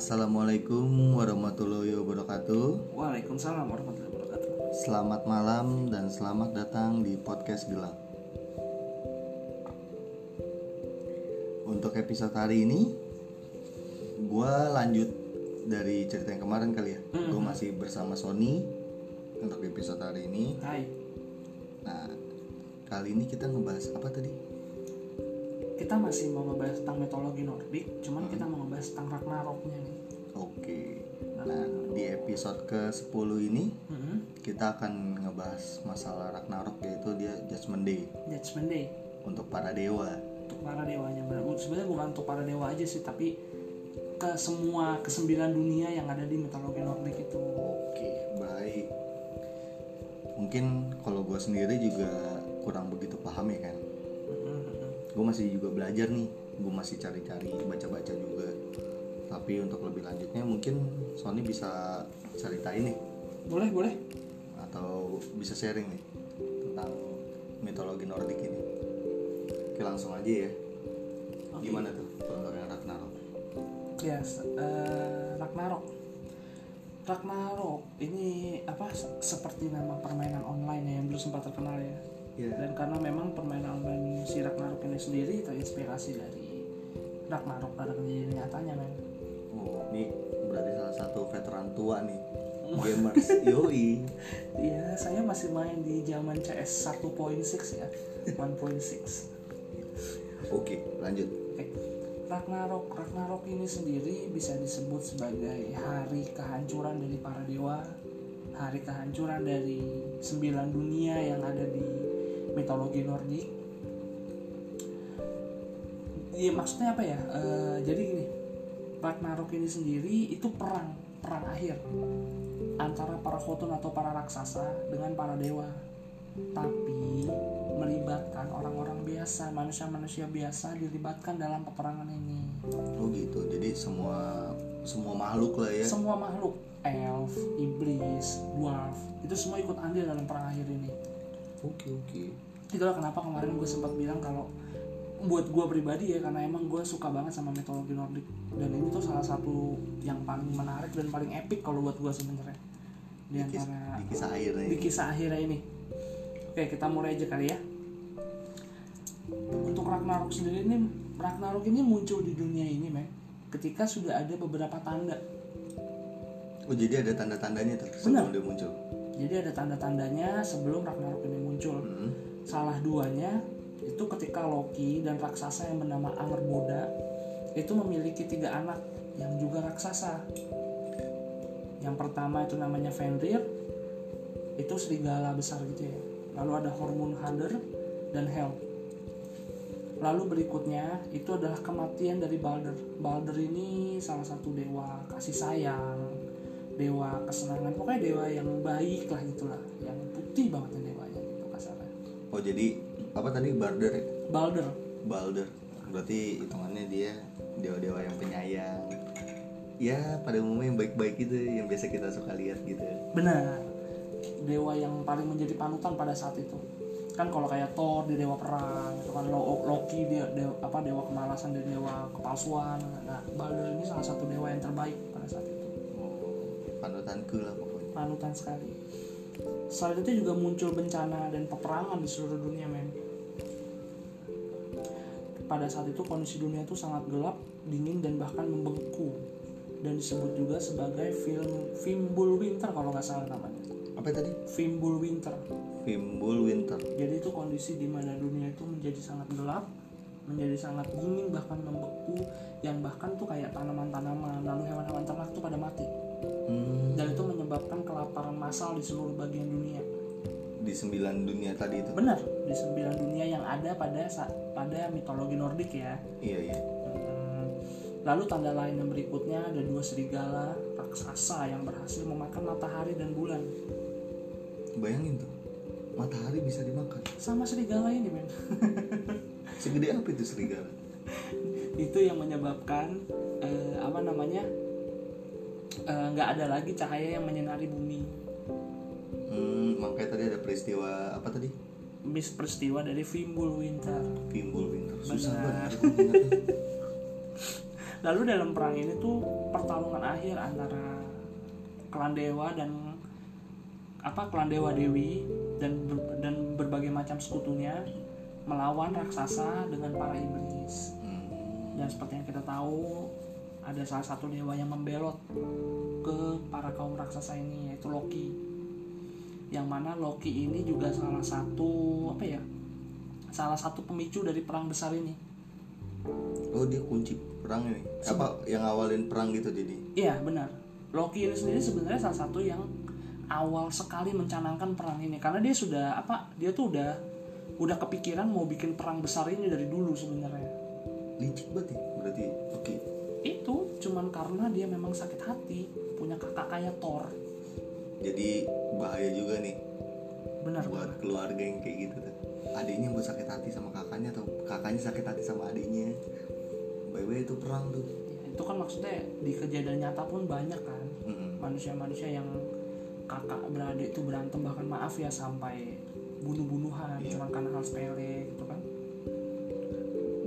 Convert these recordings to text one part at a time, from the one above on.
Assalamualaikum warahmatullahi wabarakatuh. Waalaikumsalam warahmatullahi wabarakatuh. Selamat malam dan selamat datang di podcast gelap. Untuk episode hari ini, gue lanjut dari cerita yang kemarin kali ya. Gue masih bersama Sony untuk episode hari ini. Hai, Nah, kali ini kita ngebahas apa tadi? Kita masih mau ngebahas tentang mitologi Nordik, cuman kita mau ngebahas tentang Ragnaroknya nih. Oke. Nah, di episode ke-10 ini Mhm. kita akan ngebahas masalah Ragnarok yaitu dia Judgment Day Judgment Day untuk para dewa. untuk para dewanya benar. Sebenarnya bukan untuk para dewa aja sih, tapi ke semua kesembilan dunia yang ada di mitologi Nordik itu. Oke, baik. Mungkin kalau gue sendiri juga kurang begitu paham ya kan. Gue masih juga belajar nih. Gue masih cari-cari, baca-baca juga. Tapi untuk lebih lanjutnya mungkin Sony bisa ceritain nih Boleh, boleh. atau bisa sharing nih tentang mitologi Nordik ini. Oke, langsung aja ya. Oke. Gimana tuh yang Ragnarok? Ya, s- eh, Ragnarok. Ragnarok ini apa seperti nama permainan online ya yang dulu sempat terkenal ya. Iya. Dan karena memang permainan online si Ragnarok ini sendiri terinspirasi dari Ragnarok pada kejadian nyatanya men. Oh, ini berarti salah satu veteran tua nih. Gamers. Yoi. Iya, saya masih main di zaman CS 1.6 ya. 1.6. Oke, lanjut. Ragnarok, Ragnarok ini sendiri bisa disebut sebagai hari kehancuran dari para dewa, hari kehancuran dari sembilan dunia yang ada di mitologi Nordik. Iya maksudnya apa ya? Eh, jadi gini, Ragnarok ini sendiri itu perang, perang akhir antara para khotun atau para raksasa dengan para dewa. Tapi melibatkan orang-orang biasa, manusia-manusia biasa dilibatkan dalam peperangan ini. Oh gitu. Jadi semua semua makhluk lah ya. Semua makhluk, elf, iblis, dwarf, itu semua ikut andil dalam perang akhir ini. Oke oke. Itulah kenapa kemarin gue sempat bilang kalau buat gue pribadi ya karena emang gue suka banget sama mitologi Nordik dan ini tuh salah satu yang paling menarik dan paling epic kalau buat gue sebenarnya di antara di kisah air nih. di kisah akhirnya ini. Oke, kita mulai aja kali ya. Untuk Ragnarok sendiri ini, Ragnarok ini muncul di dunia ini, men. Ketika sudah ada beberapa tanda. Oh jadi ada tanda-tandanya tuh sebelum dia muncul. Jadi ada tanda-tandanya sebelum Ragnarok ini muncul. Hmm. Salah duanya itu ketika Loki dan raksasa yang bernama Angerboda itu memiliki tiga anak yang juga raksasa. Yang pertama itu namanya Fenrir, itu serigala besar gitu ya. Lalu ada Hormonhander dan Hel. Lalu berikutnya itu adalah kematian dari Balder. Balder ini salah satu dewa kasih sayang, dewa kesenangan, pokoknya dewa yang baik lah gitulah, yang putih banget ya dewanya gitu kasarnya. Oh jadi apa tadi Barder ya? Balder, Balder. Berarti hitungannya dia dewa-dewa yang penyayang. Ya pada umumnya yang baik-baik gitu yang biasa kita suka lihat gitu. benar. Dewa yang paling menjadi panutan pada saat itu. Kan kalau kayak Thor dia dewa perang, itu kan Lo- Loki dia dewa, apa dewa kemalasan dia dewa kepalsuan. Nah, Balder ini salah satu dewa yang terbaik pada saat itu. Oh panutanku lah pokoknya. panutan sekali. Selain itu juga muncul bencana dan peperangan di seluruh dunia, men. Pada saat itu kondisi dunia itu sangat gelap, dingin dan bahkan membengku dan disebut juga sebagai film Fimbul Winter kalau nggak salah namanya. Apa tadi? Fimbul Winter. Fimbul Winter. Jadi itu kondisi di mana dunia itu menjadi sangat gelap, menjadi sangat dingin bahkan membeku, yang bahkan tuh kayak tanaman-tanaman lalu hewan-hewan ternak tuh pada mati. Hmm, Dan itu menyebabkan kelaparan massal di seluruh bagian dunia. di sembilan dunia tadi itu. Benar, di sembilan dunia yang ada pada pada mitologi Nordik ya. Iya iya. Hmm. Lalu tanda lain yang berikutnya ada dua serigala raksasa yang berhasil memakan matahari dan bulan. Bayangin tuh, matahari bisa dimakan. Sama serigala ini, men. Segede apa itu serigala? itu yang menyebabkan eh, apa namanya eh, nggak ada lagi cahaya yang menyinari bumi. Hmm, makanya tadi ada peristiwa apa tadi? Bis peristiwa dari Fimbul Winter. Fimbul Winter. Susah Benar. banget. lalu dalam perang ini tuh pertarungan akhir antara klan dewa dan apa klan dewa dewi dan ber- dan berbagai macam sekutunya melawan raksasa dengan para iblis Hmm. dan seperti yang kita tahu ada salah satu dewa yang membelot ke para kaum raksasa ini yaitu Loki yang mana Loki ini juga salah satu apa ya salah satu pemicu dari perang besar ini Oh dia kunci perang ini. Apa yang awalin perang gitu jadi? iya benar Loki ini sendiri sebenarnya salah satu yang awal sekali mencanangkan perang ini karena dia sudah apa dia tuh udah udah kepikiran mau bikin perang besar ini dari dulu sebenarnya Licik banget ya. Berarti oke. Itu cuman karena dia memang sakit hati punya kakak kayak Thor Jadi bahaya juga nih benar buat keluarga yang kayak gitu tuh. Adiknya buat sakit hati sama kakaknya atau kakaknya sakit hati sama adiknya. Bye-bye itu perang tuh. Ya, itu kan maksudnya di kejadian nyata pun banyak kan Mm-mm. manusia-manusia yang kakak beradik itu berantem bahkan maaf ya sampai bunuh-bunuhan Iya. cuma karena hal sepele gitu kan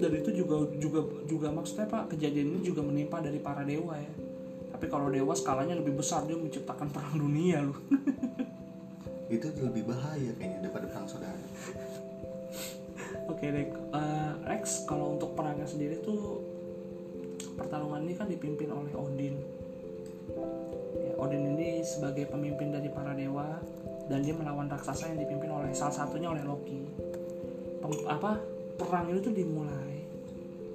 dan itu juga juga juga maksudnya pak kejadian ini juga menimpa dari para dewa ya tapi kalau dewa skalanya lebih besar dia menciptakan perang dunia loh Itu lebih bahaya kayaknya daripada perang saudara. Oke deh, Eh, Rex kalau untuk perangnya sendiri tuh pertarungan ini kan dipimpin oleh Odin. Ya, Odin ini sebagai pemimpin dari para dewa dan dia melawan raksasa yang dipimpin oleh salah satunya oleh Loki. Pem- apa perang itu tuh dimulai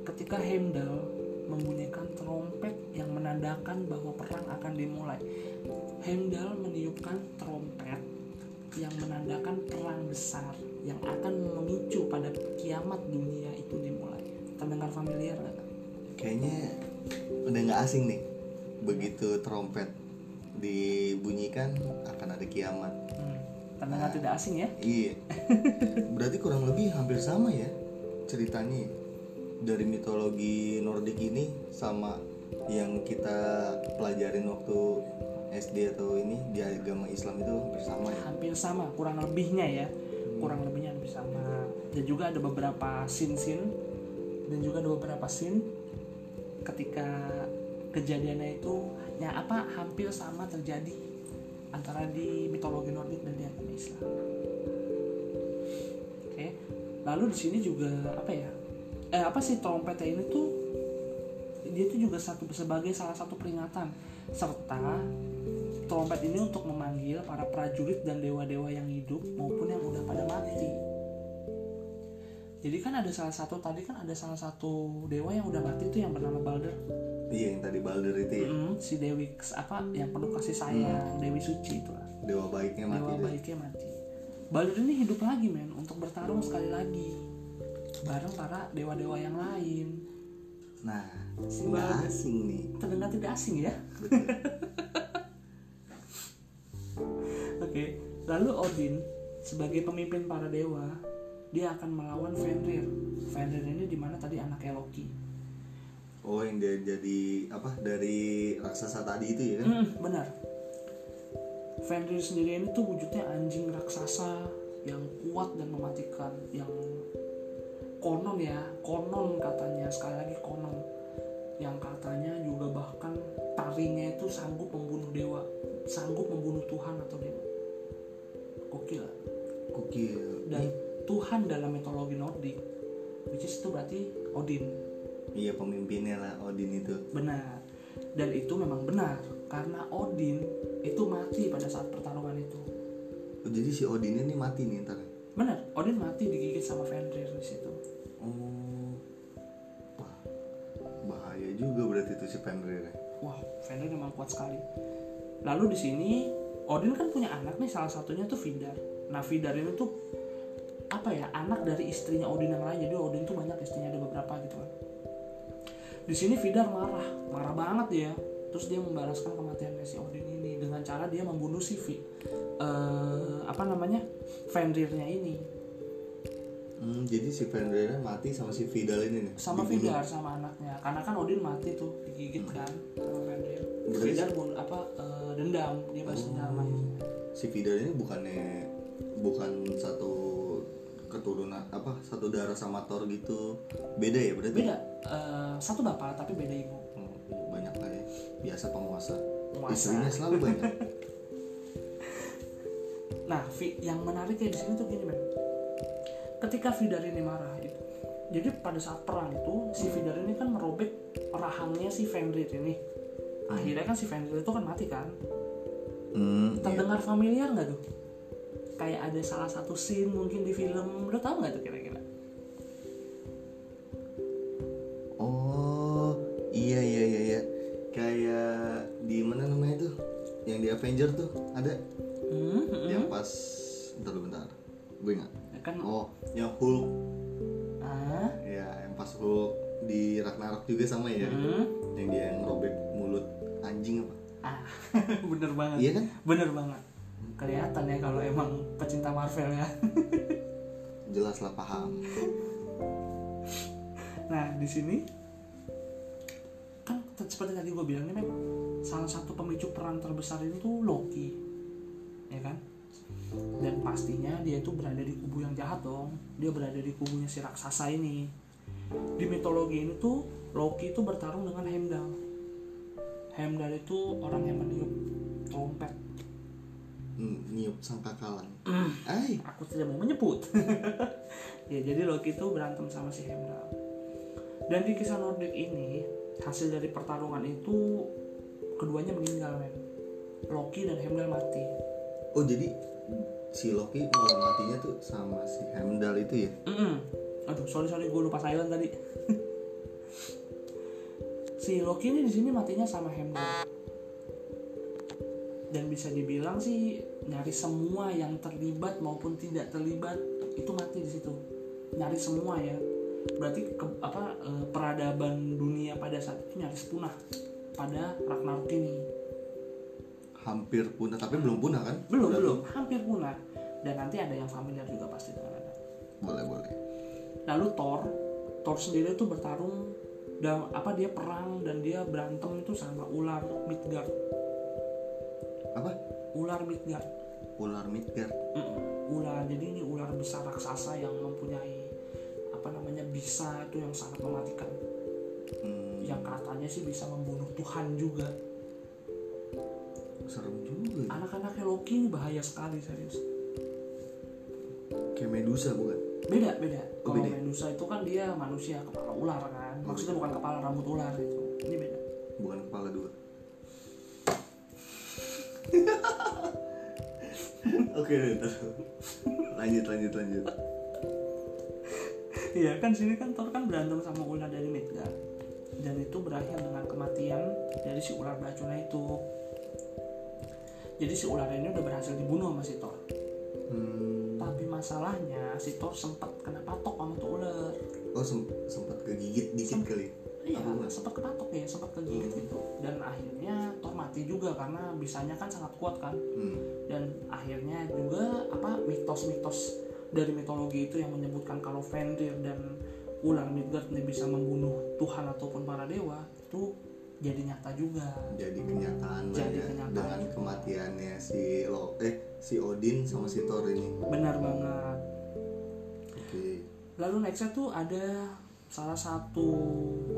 ketika Heimdall membunyikan trompet yang menandakan bahwa perang akan dimulai. Heimdall meniupkan trompet yang menandakan perang besar yang akan memicu pada kiamat dunia itu dimulai. Terdengar familiar nggak? Kayaknya udah nggak asing nih. Begitu trompet dibunyikan akan ada kiamat. Hmm. Terdengar tidak asing ya? Iya. Berarti kurang lebih hampir sama ya ceritanya ya. Dari mitologi Nordik ini sama yang kita pelajarin waktu SD atau ini di agama Islam itu hampir sama ya. Hampir sama, kurang lebihnya ya. Kurang lebihnya hampir sama. Dan juga ada beberapa scene-scene dan juga ada beberapa scene ketika kejadiannya itu ya apa hampir sama terjadi antara di mitologi Nordik dan di agama Islam. Oke. Lalu di sini juga apa ya? Eh apa sih trompetnya ini tuh dia itu juga satu sebagai salah satu peringatan serta trompet ini untuk memanggil para prajurit dan dewa-dewa yang hidup maupun yang udah pada mati. Jadi kan ada salah satu tadi kan ada salah satu dewa yang udah mati itu yang bernama Balder. Iya yang tadi Balder itu ya. Mm, si Dewi apa yang penuh kasih sayang, Dewi Suci itulah. Dewa baiknya mati Dewa baiknya mati. Balder ini hidup lagi men untuk bertarung sekali lagi bareng para dewa-dewa yang lain. Nah, nggak asing nih. Terdengar tidak asing ya? Oke, lalu Odin sebagai pemimpin para dewa, dia akan melawan Fenrir. Fenrir ini di mana tadi anaknya Loki. Oh yang dia jadi apa dari raksasa tadi itu ya kan? Hmm, benar. Fenrir sendiri ini tuh wujudnya anjing raksasa yang kuat dan mematikan, yang konon ya, konon katanya sekali lagi konon, yang katanya juga bahkan taringnya itu sanggup membunuh dewa, sanggup membunuh Tuhan atau dewa. Gokil lah. Gokil. dan Tuhan dalam mitologi Nordik which is itu berarti Odin Iya pemimpinnya lah Odin itu. benar dan itu memang benar karena Odin itu mati pada saat pertarungan itu Oh, jadi si Odin ini mati nih ntar. Benar Odin mati digigit sama Fenrir di situ. Oh, wah bahaya juga berarti itu si Fenrir. wah Fenrir memang kuat sekali. Lalu di sini Odin kan punya anak nih salah satunya tuh Vidar nah Vidar ini tuh apa ya anak dari istrinya Odin yang lain. Jadi Odin tuh banyak istrinya ada beberapa gitu kan. Di sini Vidar marah marah banget dia terus dia membalaskan kematiannya si Odin ini dengan cara dia membunuh si Vi, eh, apa namanya Fenrirnya ini. Hmm, jadi si Fenrir mati sama si Vidal ini nih. sama dibunuh. Vidar sama anaknya. Karena kan Odin mati tuh digigit kan sama Fenrir Berarti- Vidar pun apa eh, dendam. Dia balas dendam akhirnya. Si Vidal ini bukannya bukan satu keturunan apa satu darah sama Thor gitu. Beda ya berarti? Beda. Eh, satu bapak tapi beda ibu biasa penguasa Penguasa. istrinya selalu banyak Nah, Vi, yang menariknya di sini tuh gini, men. Ketika Vidar ini marah itu, jadi pada saat perang itu si Vidar ini kan merobek rahangnya si Fenrir ini. Akhirnya kan si Fenrir itu kan mati kan. hmm, iya. Terdengar familiar nggak tuh? Kayak ada salah satu scene mungkin di film, lo tau nggak tuh kira-kira? Yang di Avenger tuh ada? Hmm, hmm, yang pas bentar dulu bentar gue ya kan? oh yang Hulk. Ah, ya yang pas Hulk di Ragnarok juga sama ya? Hmm, yang dia ngerobek mulut anjing apa? Ah, bener banget. iya kan? Bener banget. Kelihatan ya kalau emang pecinta Marvel ya. jelas lah paham. Nah, di sini seperti tadi gue bilang Mem, salah satu pemicu perang terbesar itu tuh Loki, ya kan? Dan pastinya dia itu berada di kubu yang jahat dong. Dia berada di kubunya si raksasa ini. Di mitologi ini tuh Loki itu bertarung dengan Heimdall. Heimdall itu orang yang meniup trompet. N- niup sangkakalan ay Aku tidak mau menyebut. ya jadi Loki itu berantem sama si Heimdall. Dan di kisah Nordik ini hasil dari pertarungan itu keduanya meninggal men. Loki dan Heimdall mati. oh jadi si Loki malah matinya tuh sama si Heimdall itu ya Mm-mm. Aduh sorry sorry gue lupa silent tadi. si Loki ini di sini matinya sama Heimdall. Dan bisa dibilang sih nyaris semua yang terlibat maupun tidak terlibat itu mati di situ. Nyaris semua ya. Berarti ke- apa eh, peradaban dunia pada saat itu nyaris punah pada Ragnarok ini. hampir punah tapi belum punah kan Belum Udah belum, hampir punah. Dan nanti ada yang familiar juga pasti dengan Anda. tuh. boleh boleh Lalu Thor, Thor sendiri tuh bertarung dan apa dia perang dan dia berantem itu sama ular Midgard. apa Ular Midgard. ular Midgard Mm-mm. Ular jadi ini ular besar raksasa yang mempunyai bisa itu yang sangat mematikan. hmm, Yang katanya sih bisa membunuh Tuhan juga. serem juga ya. Anak-anaknya Loki ini bahaya sekali serius. kayak Medusa bukan Beda beda. Oh, Kalau beda. Medusa itu kan dia manusia kepala ular kan. Maksudnya bukan kepala rambut ular itu. Ini beda. bukan kepala dua oke ntar. lanjut lanjut lanjut Iya kan sini kan Thor kan berantem sama ular dari Midgard dan itu berakhir dengan kematian dari si ular beracuna itu. Jadi si ular ini udah berhasil dibunuh sama si Thor. hmm. Tapi masalahnya si Thor sempat kena patok sama tuh ular. oh sem- sempat kegigit dikit kali Iya, sempat kepatok ya, sempat kegigit gitu. Dan akhirnya Thor mati juga karena bisanya kan sangat kuat kan. hmm. Dan akhirnya juga apa mitos-mitos dari mitologi itu yang menyebutkan kalau Fenrir dan ular Midgard ini bisa membunuh Tuhan ataupun para dewa itu jadi nyata juga. jadi kenyataan Jadi ya kenyataan dengan juga. kematiannya si lo eh si Odin sama si Thor ini Benar banget. oke Lalu nextnya tuh ada salah satu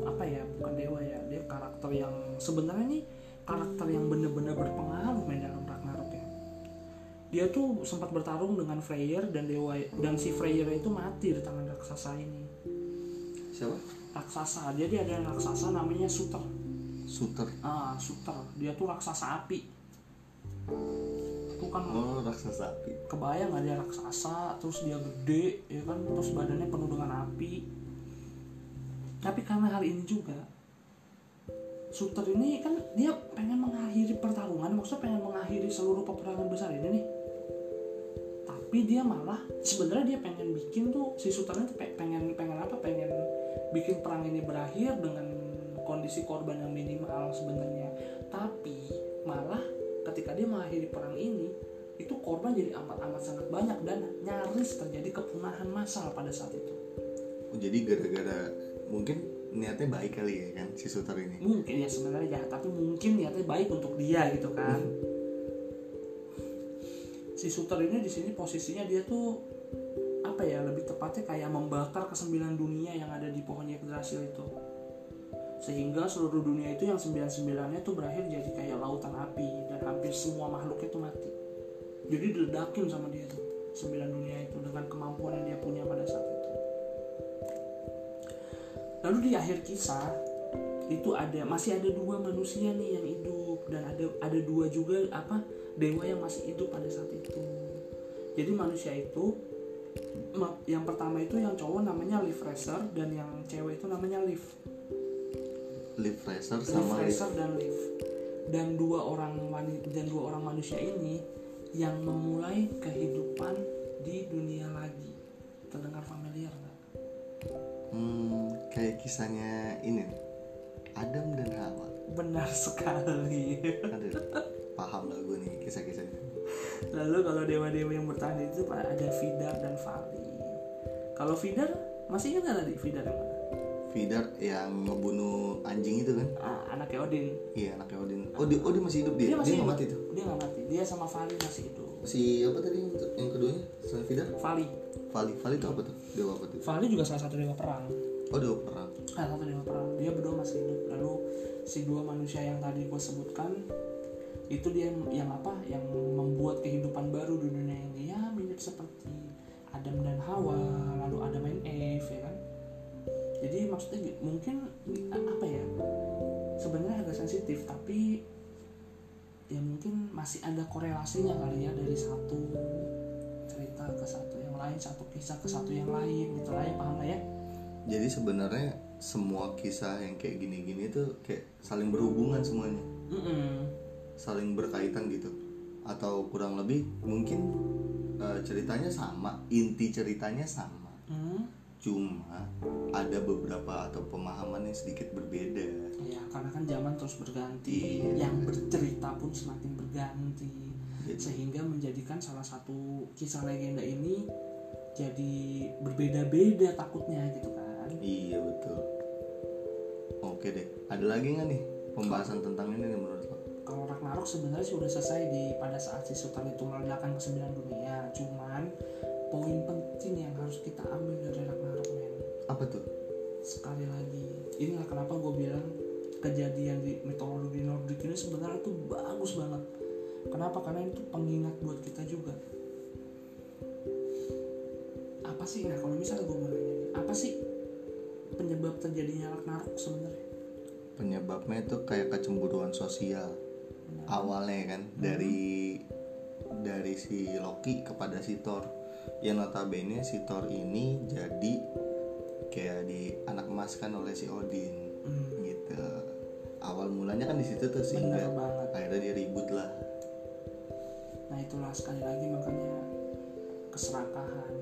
apa ya bukan dewa ya dia karakter yang sebenarnya nih karakter yang bener-bener berpengaruh main dalam. Dia tuh sempat bertarung dengan Freyr dan dewa dan si Freyr itu mati di tangan raksasa ini. siapa? Raksasa. Jadi ada raksasa namanya Suter. Suter. Ah Suter. Dia tuh raksasa api. Itu kan oh raksasa api. Kebayang nggak dia raksasa terus dia gede ya kan? Terus badannya penuh dengan api. Tapi karena hal ini juga Suter ini kan dia pengen mengakhiri pertarungan maksudnya pengen mengakhiri seluruh peperangan besar ini nih tapi dia malah sebenarnya dia pengen bikin tuh si itu pe- pengen pengen apa? Pengen bikin perang ini berakhir dengan kondisi korban yang minimal sebenarnya. Tapi malah ketika dia mengakhiri perang ini itu korban jadi amat-amat sangat banyak dan nyaris terjadi kepunahan massal pada saat itu. Oh, jadi gara-gara mungkin niatnya baik kali ya kan si Suter ini? Mungkin ya sebenarnya jahat tapi mungkin niatnya baik untuk dia gitu kan si Suter ini di sini posisinya dia tuh apa ya lebih tepatnya kayak membakar kesembilan dunia yang ada di pohon Yggdrasil itu. Sehingga seluruh dunia itu yang sembilan sembilannya tuh berakhir jadi kayak lautan api dan hampir semua makhluknya tuh mati. Jadi diledakin sama dia tuh sembilan dunia itu dengan kemampuan yang dia punya pada saat itu. Lalu di akhir kisah itu ada masih ada dua manusia nih yang hidup dan ada ada dua juga apa dewa yang masih hidup pada saat itu. Jadi manusia itu yang pertama itu yang cowok namanya Liv Racer dan yang cewek itu namanya Liv Live Racer sama Live Racer dan Liv dan dua orang wanita dan dua orang manusia ini yang memulai kehidupan di dunia lagi. Terdengar familiar nggak? hmm, kayak kisahnya ini Adam dan Hawa. Benar sekali. Aduh, paham lah gue nih kisah-kisahnya. Lalu kalau dewa-dewa yang bertahan itu ada Vidar dan Vali kalau Vidar masih ingat nggak tadi Vidar yang mana? Vidar yang ngebunuh anjing itu kan? Ah, anaknya Odin. Iya anaknya Odin. Oh dia, oh dia masih hidup dia? Dia masih hidup. mati tuh? Dia nggak mati. Dia sama Vali masih hidup. Si apa tadi yang, yang keduanya? Selain Vidar? Vali Vali Vali itu apa tuh? Dewa apa tuh? Vali juga salah satu dewa perang. Oh dewa perang. Salah satu dewa perang. Dia berdua masih hidup. Lalu si dua manusia yang tadi gue sebutkan itu dia yang apa? Yang membuat kehidupan baru di dunia ini. Ya mirip seperti Adam dan Hawa lalu Adam and Eve ya kan? Jadi maksudnya mungkin apa ya? Sebenarnya agak sensitif tapi ya mungkin masih ada korelasinya kali ya dari satu cerita ke satu yang lain satu kisah ke satu yang lain gitu lah ya paham lah ya? Jadi sebenarnya semua kisah yang kayak gini-gini tuh kayak saling berhubungan semuanya. Mm-mm. Saling berkaitan gitu. Atau kurang lebih mungkin eh, ceritanya sama inti ceritanya sama. Hmm. cuma ada beberapa atau pemahaman yang sedikit berbeda. Ya, karena kan zaman terus berganti, Iya. yang bercerita pun semakin berganti, Jadi- sehingga menjadikan salah satu kisah legenda ini jadi berbeda-beda takutnya gitu kan. iya betul. Oke deh ada lagi nggak nih pembahasan tentang ini nih menurut lo Kalau Ragnarok sebenarnya sudah selesai di pada saat si Sultan itu meledakan ke sembilan dunia, cuman poin penting yang harus kita ambil dari Ragnarok men. Apa tuh? Sekali lagi inilah kenapa gue bilang kejadian di mitologi Nordik ini sebenarnya tuh bagus banget. Kenapa? Karena itu pengingat buat kita juga. Apa sih? Nah kalau misalnya gue mau nanya apa sih penyebab terjadinya Ragnarok sebenarnya? Penyebabnya itu kayak kecemburuan sosial. Awalnya kan dari dari si Loki kepada si Thor. Yang notabene si Thor ini jadi kayak di anak emas kan oleh si Odin Hmm, gitu. Awal mulanya kan di situ tuh sehingga akhirnya dia ribut lah. Nah itulah sekali lagi makanya keserakahan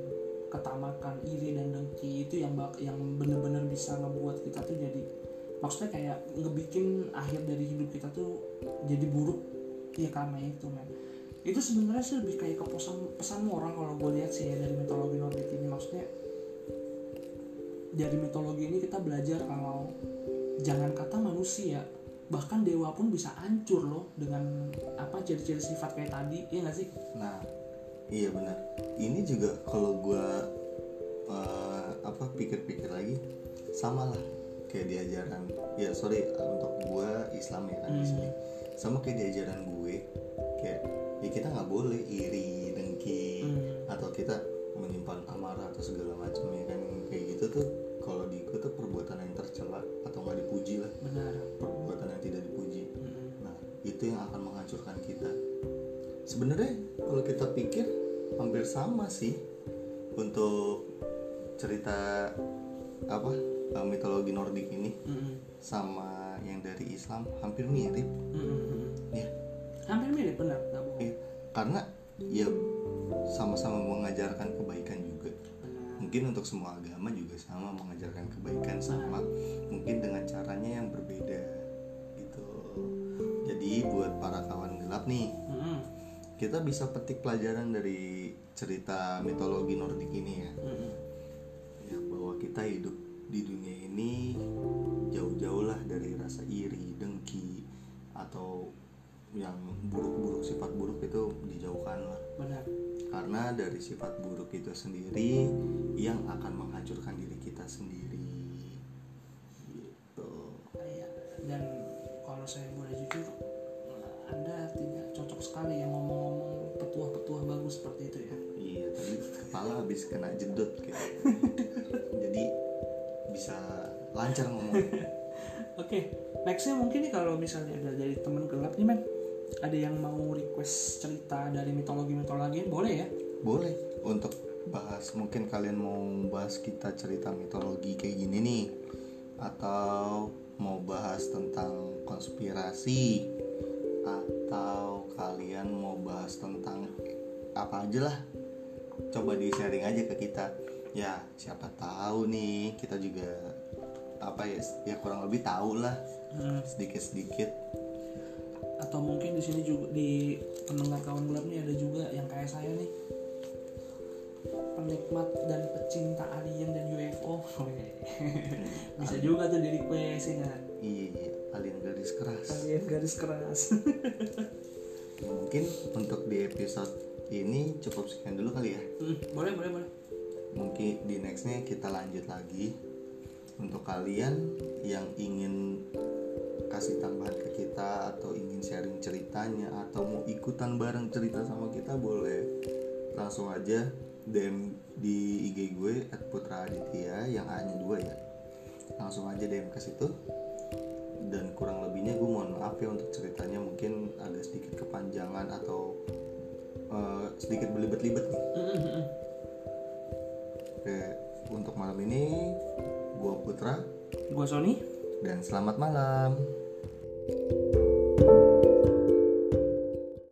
ketamakan iri dan dengki itu yang yang bener-bener bisa ngebuat kita tuh jadi maksudnya kayak ngebikin akhir dari hidup kita tuh jadi buruk. Ya karena itu men. Itu sebenarnya sih lebih kayak ke pesan moral kalau gue lihat sih ya dari mitologi Nordik ini. Maksudnya dari mitologi ini kita belajar kalau jangan kata manusia bahkan dewa pun bisa hancur loh dengan apa ciri-ciri sifat kayak tadi. Iya nggak sih? Nah iya benar. Ini juga kalau gua eh, apa pikir-pikir lagi sama lah kayak di ajaran ya sorry untuk gua Islam ya kan di Hmm. sini sama kayak di ajaran gue kayak ya kita nggak boleh iri dengki Hmm. atau kita menyimpan amarah atau segala macam ya kan kayak gitu tuh kalau di gue tuh perbuatan yang tercela atau nggak dipuji lah benar perbuatan yang tidak dipuji Mm-mm. nah itu yang akan menghancurkan kita sebenarnya kalau kita pikir hampir sama sih untuk cerita apa eh, mitologi Nordik ini Mm-mm. sama yang dari Islam hampir mirip Mm-mm. ya hampir mirip benar nggak bohong Eh, karena ya sama-sama mengajarkan kebaikan juga benar mungkin untuk semua agama juga sama mengajarkan kebaikan sama mungkin dengan caranya yang berbeda gitu jadi buat para kawan gelap nih Mm-mm. kita bisa petik pelajaran dari cerita mitologi Nordik ini ya Mm-mm. ya bahwa kita hidup di dunia ini jauh-jauh lah dari rasa iri dengki atau yang buruk-buruk sifat buruk itu dijauhkan lah. Benar. Karena dari sifat buruk itu sendiri yang akan menghancurkan diri kita sendiri. Gitu. Iya. dan kalau saya boleh jujur anda tidak cocok sekali yang ngomong-ngomong petuah-petuah bagus seperti itu ya. Iya tadi kepala habis kena jedot bisa lancar ngomong. Oke nextnya mungkin nih kalau misalnya ada dari teman gelap nih men. Ada yang mau request cerita dari mitologi-mitologi boleh ya? Boleh. Untuk bahas mungkin kalian mau bahas kita cerita mitologi kayak gini nih. Atau mau bahas tentang konspirasi. Atau kalian mau bahas tentang apa aja lah. Coba di sharing aja ke kita. Ya siapa tahu nih kita juga apa ya ya kurang lebih tahu lah. Hmm, sedikit sedikit atau mungkin di sini juga di pendengar kawan gelap nih ada juga yang kayak saya nih. Penikmat dan pecinta alien dan UFO bisa juga tuh di request ya nggak? iya alien garis keras. Alien garis keras. Mungkin untuk di episode ini cukup sekian dulu kali ya. Hmm, boleh boleh boleh. Mungkin di nextnya kita lanjut lagi untuk kalian yang ingin kasih tambahan ke kita atau ingin sharing ceritanya atau mau ikutan bareng cerita sama kita boleh. Langsung aja DM di IG gue @putraaditya yang A nya dua ya. Langsung aja DM ke situ. Dan kurang lebihnya gue mohon maaf ya untuk ceritanya mungkin agak sedikit kepanjangan atau eh, sedikit belibet-libet nih. Oke, untuk malam ini gua Putra gua Sony dan selamat malam.